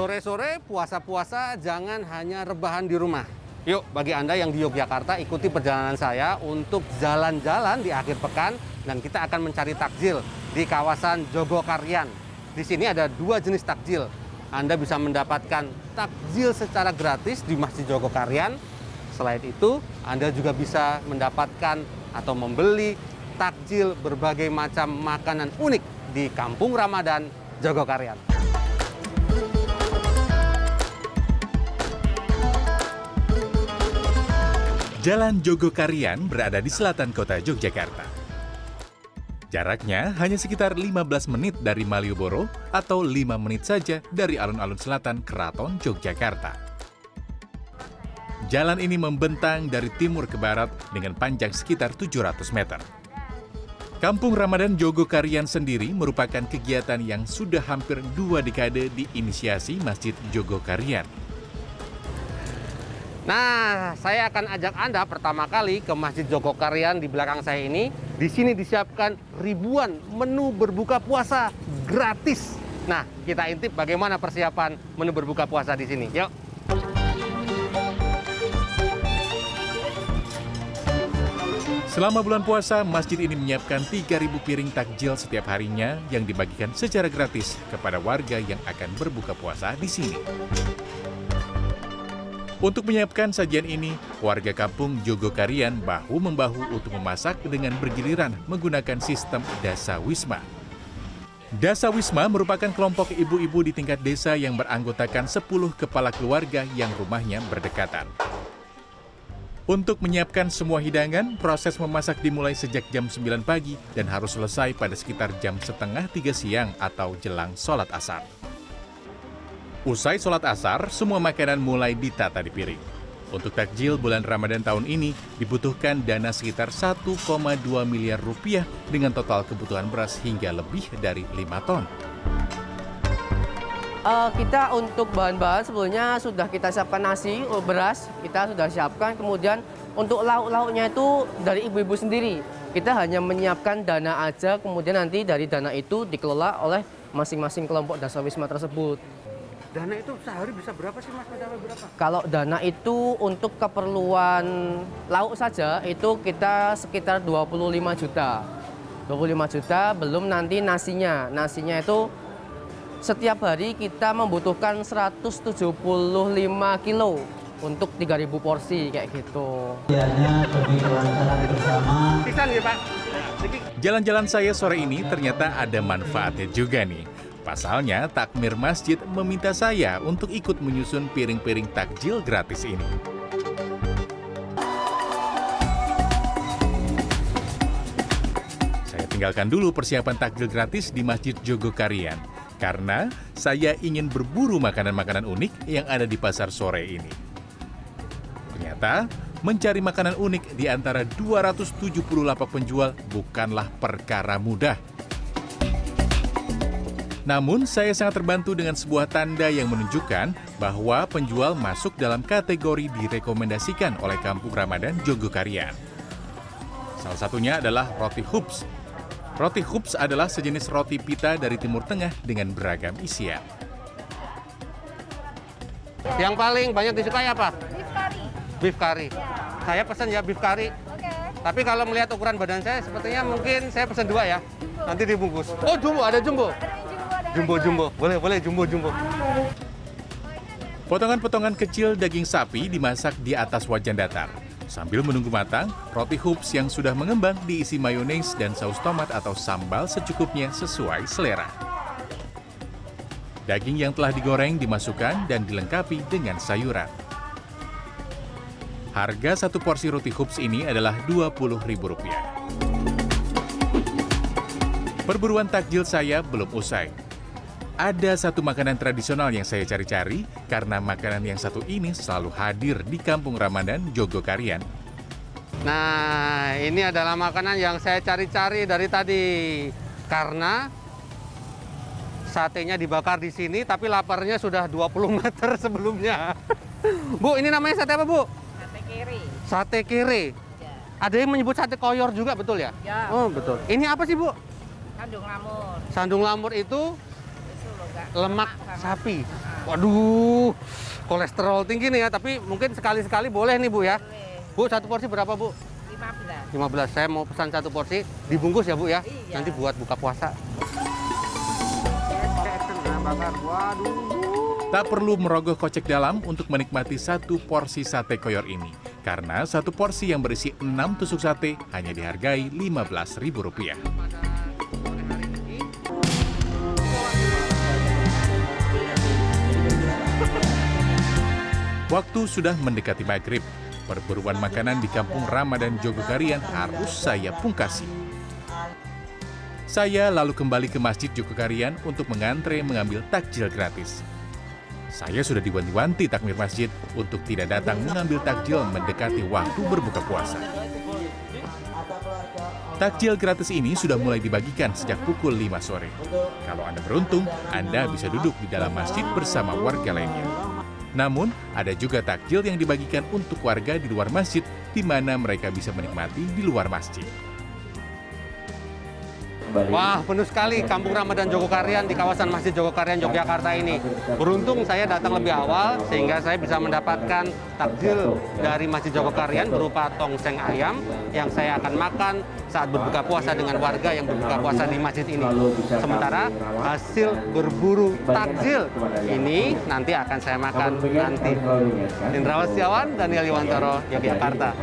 Sore-sore puasa-puasa jangan hanya rebahan di rumah. Yuk, bagi Anda yang di Yogyakarta, ikuti perjalanan saya untuk jalan-jalan di akhir pekan dan kita akan mencari takjil di kawasan Jogokarian. Di sini ada dua jenis takjil. Anda bisa mendapatkan takjil secara gratis di Masjid Jogokarian. Selain itu, Anda juga bisa mendapatkan atau membeli takjil berbagai macam makanan unik di Kampung Ramadan Jogokarian. Jalan Jogokarian berada di selatan kota Yogyakarta. Jaraknya hanya sekitar 15 menit dari Malioboro atau 5 menit saja dari alun-alun selatan Keraton Yogyakarta. Jalan ini membentang dari timur ke barat dengan panjang sekitar 700 meter. Kampung Ramadan Jogokarian sendiri merupakan kegiatan yang sudah hampir dua dekade diinisiasi Masjid Jogokarian Nah, saya akan ajak Anda pertama kali ke Masjid Jogokarian di belakang saya ini. Di sini disiapkan ribuan menu berbuka puasa gratis. Nah, kita intip bagaimana persiapan menu berbuka puasa di sini. Yuk. Selama bulan puasa, masjid ini menyiapkan 3.000 piring takjil setiap harinya yang dibagikan secara gratis kepada warga yang akan berbuka puasa di sini. Untuk menyiapkan sajian ini, warga kampung Jogokarian bahu-membahu untuk memasak dengan bergiliran menggunakan sistem Dasa Wisma. Dasa Wisma merupakan kelompok ibu-ibu di tingkat desa yang beranggotakan 10 kepala keluarga yang rumahnya berdekatan. Untuk menyiapkan semua hidangan, proses memasak dimulai sejak jam 9 pagi dan harus selesai pada sekitar jam setengah 3 siang atau jelang sholat asar. Usai sholat asar, semua makanan mulai ditata di piring. Untuk takjil bulan Ramadan tahun ini dibutuhkan dana sekitar 1,2 miliar rupiah dengan total kebutuhan beras hingga lebih dari 5 ton. Uh, kita untuk bahan-bahan sebelumnya sudah kita siapkan nasi, oh, beras, kita sudah siapkan. Kemudian untuk lauk-lauknya itu dari ibu-ibu sendiri. Kita hanya menyiapkan dana aja, kemudian nanti dari dana itu dikelola oleh masing-masing kelompok dasawisma tersebut. Dana itu sehari bisa berapa sih Mas? Mencapai berapa? Kalau dana itu untuk keperluan lauk saja itu kita sekitar 25 juta. 25 juta belum nanti nasinya. Nasinya itu setiap hari kita membutuhkan 175 kilo untuk 3000 porsi kayak gitu. Jalan-jalan saya sore ini ternyata ada manfaatnya juga nih. Pasalnya, takmir masjid meminta saya untuk ikut menyusun piring-piring takjil gratis ini. Saya tinggalkan dulu persiapan takjil gratis di Masjid Jogokarian karena saya ingin berburu makanan-makanan unik yang ada di pasar sore ini. Ternyata, mencari makanan unik di antara 270 lapak penjual bukanlah perkara mudah. Namun, saya sangat terbantu dengan sebuah tanda yang menunjukkan bahwa penjual masuk dalam kategori direkomendasikan oleh Kampung Ramadan Jogokarian. Salah satunya adalah roti hoops. Roti hoops adalah sejenis roti pita dari Timur Tengah dengan beragam isian. Yang paling banyak disukai apa? Beef curry. Beef curry. Ya. Saya pesan ya beef curry. Oke. Tapi kalau melihat ukuran badan saya, sepertinya mungkin saya pesan dua ya. Nanti dibungkus. Oh jumbo, ada jumbo. Ada jumbo, jumbo, boleh boleh jumbo jumbo. Potongan-potongan kecil daging sapi dimasak di atas wajan datar. Sambil menunggu matang, roti hoops yang sudah mengembang diisi mayones dan saus tomat atau sambal secukupnya sesuai selera. Daging yang telah digoreng dimasukkan dan dilengkapi dengan sayuran. Harga satu porsi roti hoops ini adalah Rp20.000. Perburuan takjil saya belum usai. Ada satu makanan tradisional yang saya cari-cari karena makanan yang satu ini selalu hadir di Kampung Ramadan Jogokarian. Nah, ini adalah makanan yang saya cari-cari dari tadi. Karena satenya dibakar di sini, tapi laparnya sudah 20 meter sebelumnya. Bu, ini namanya sate apa, Bu? Sate kiri. Sate kere. Ya. Ada yang menyebut sate koyor juga, betul ya? Ya. Oh, betul. Ini apa sih, Bu? Kandung lamur. Sandung lamur itu lemak sapi. Waduh, kolesterol tinggi nih ya, tapi mungkin sekali-sekali boleh nih Bu ya. Bu, satu porsi berapa Bu? 15. 15. Saya mau pesan satu porsi, dibungkus ya Bu ya. Iya. Nanti buat buka puasa. Waduh. Tak perlu merogoh kocek dalam untuk menikmati satu porsi sate koyor ini. Karena satu porsi yang berisi 6 tusuk sate hanya dihargai Rp15.000. Waktu sudah mendekati maghrib. Perburuan makanan di kampung Ramadan Jogokarian harus saya pungkasi. Saya lalu kembali ke Masjid Jogokarian untuk mengantre mengambil takjil gratis. Saya sudah diwanti-wanti takmir masjid untuk tidak datang mengambil takjil mendekati waktu berbuka puasa. Takjil gratis ini sudah mulai dibagikan sejak pukul 5 sore. Kalau Anda beruntung, Anda bisa duduk di dalam masjid bersama warga lainnya. Namun, ada juga takjil yang dibagikan untuk warga di luar masjid, di mana mereka bisa menikmati di luar masjid. Wah, penuh sekali Kampung Ramadan Jogokarian di kawasan Masjid Jogokarian Yogyakarta ini. Beruntung saya datang lebih awal sehingga saya bisa mendapatkan takjil dari Masjid Jogokarian berupa tongseng ayam yang saya akan makan saat berbuka puasa dengan warga yang berbuka puasa di masjid ini. Sementara hasil berburu takjil ini nanti akan saya makan nanti. Indra Wastiawan, Daniel Iwantoro, Yogyakarta.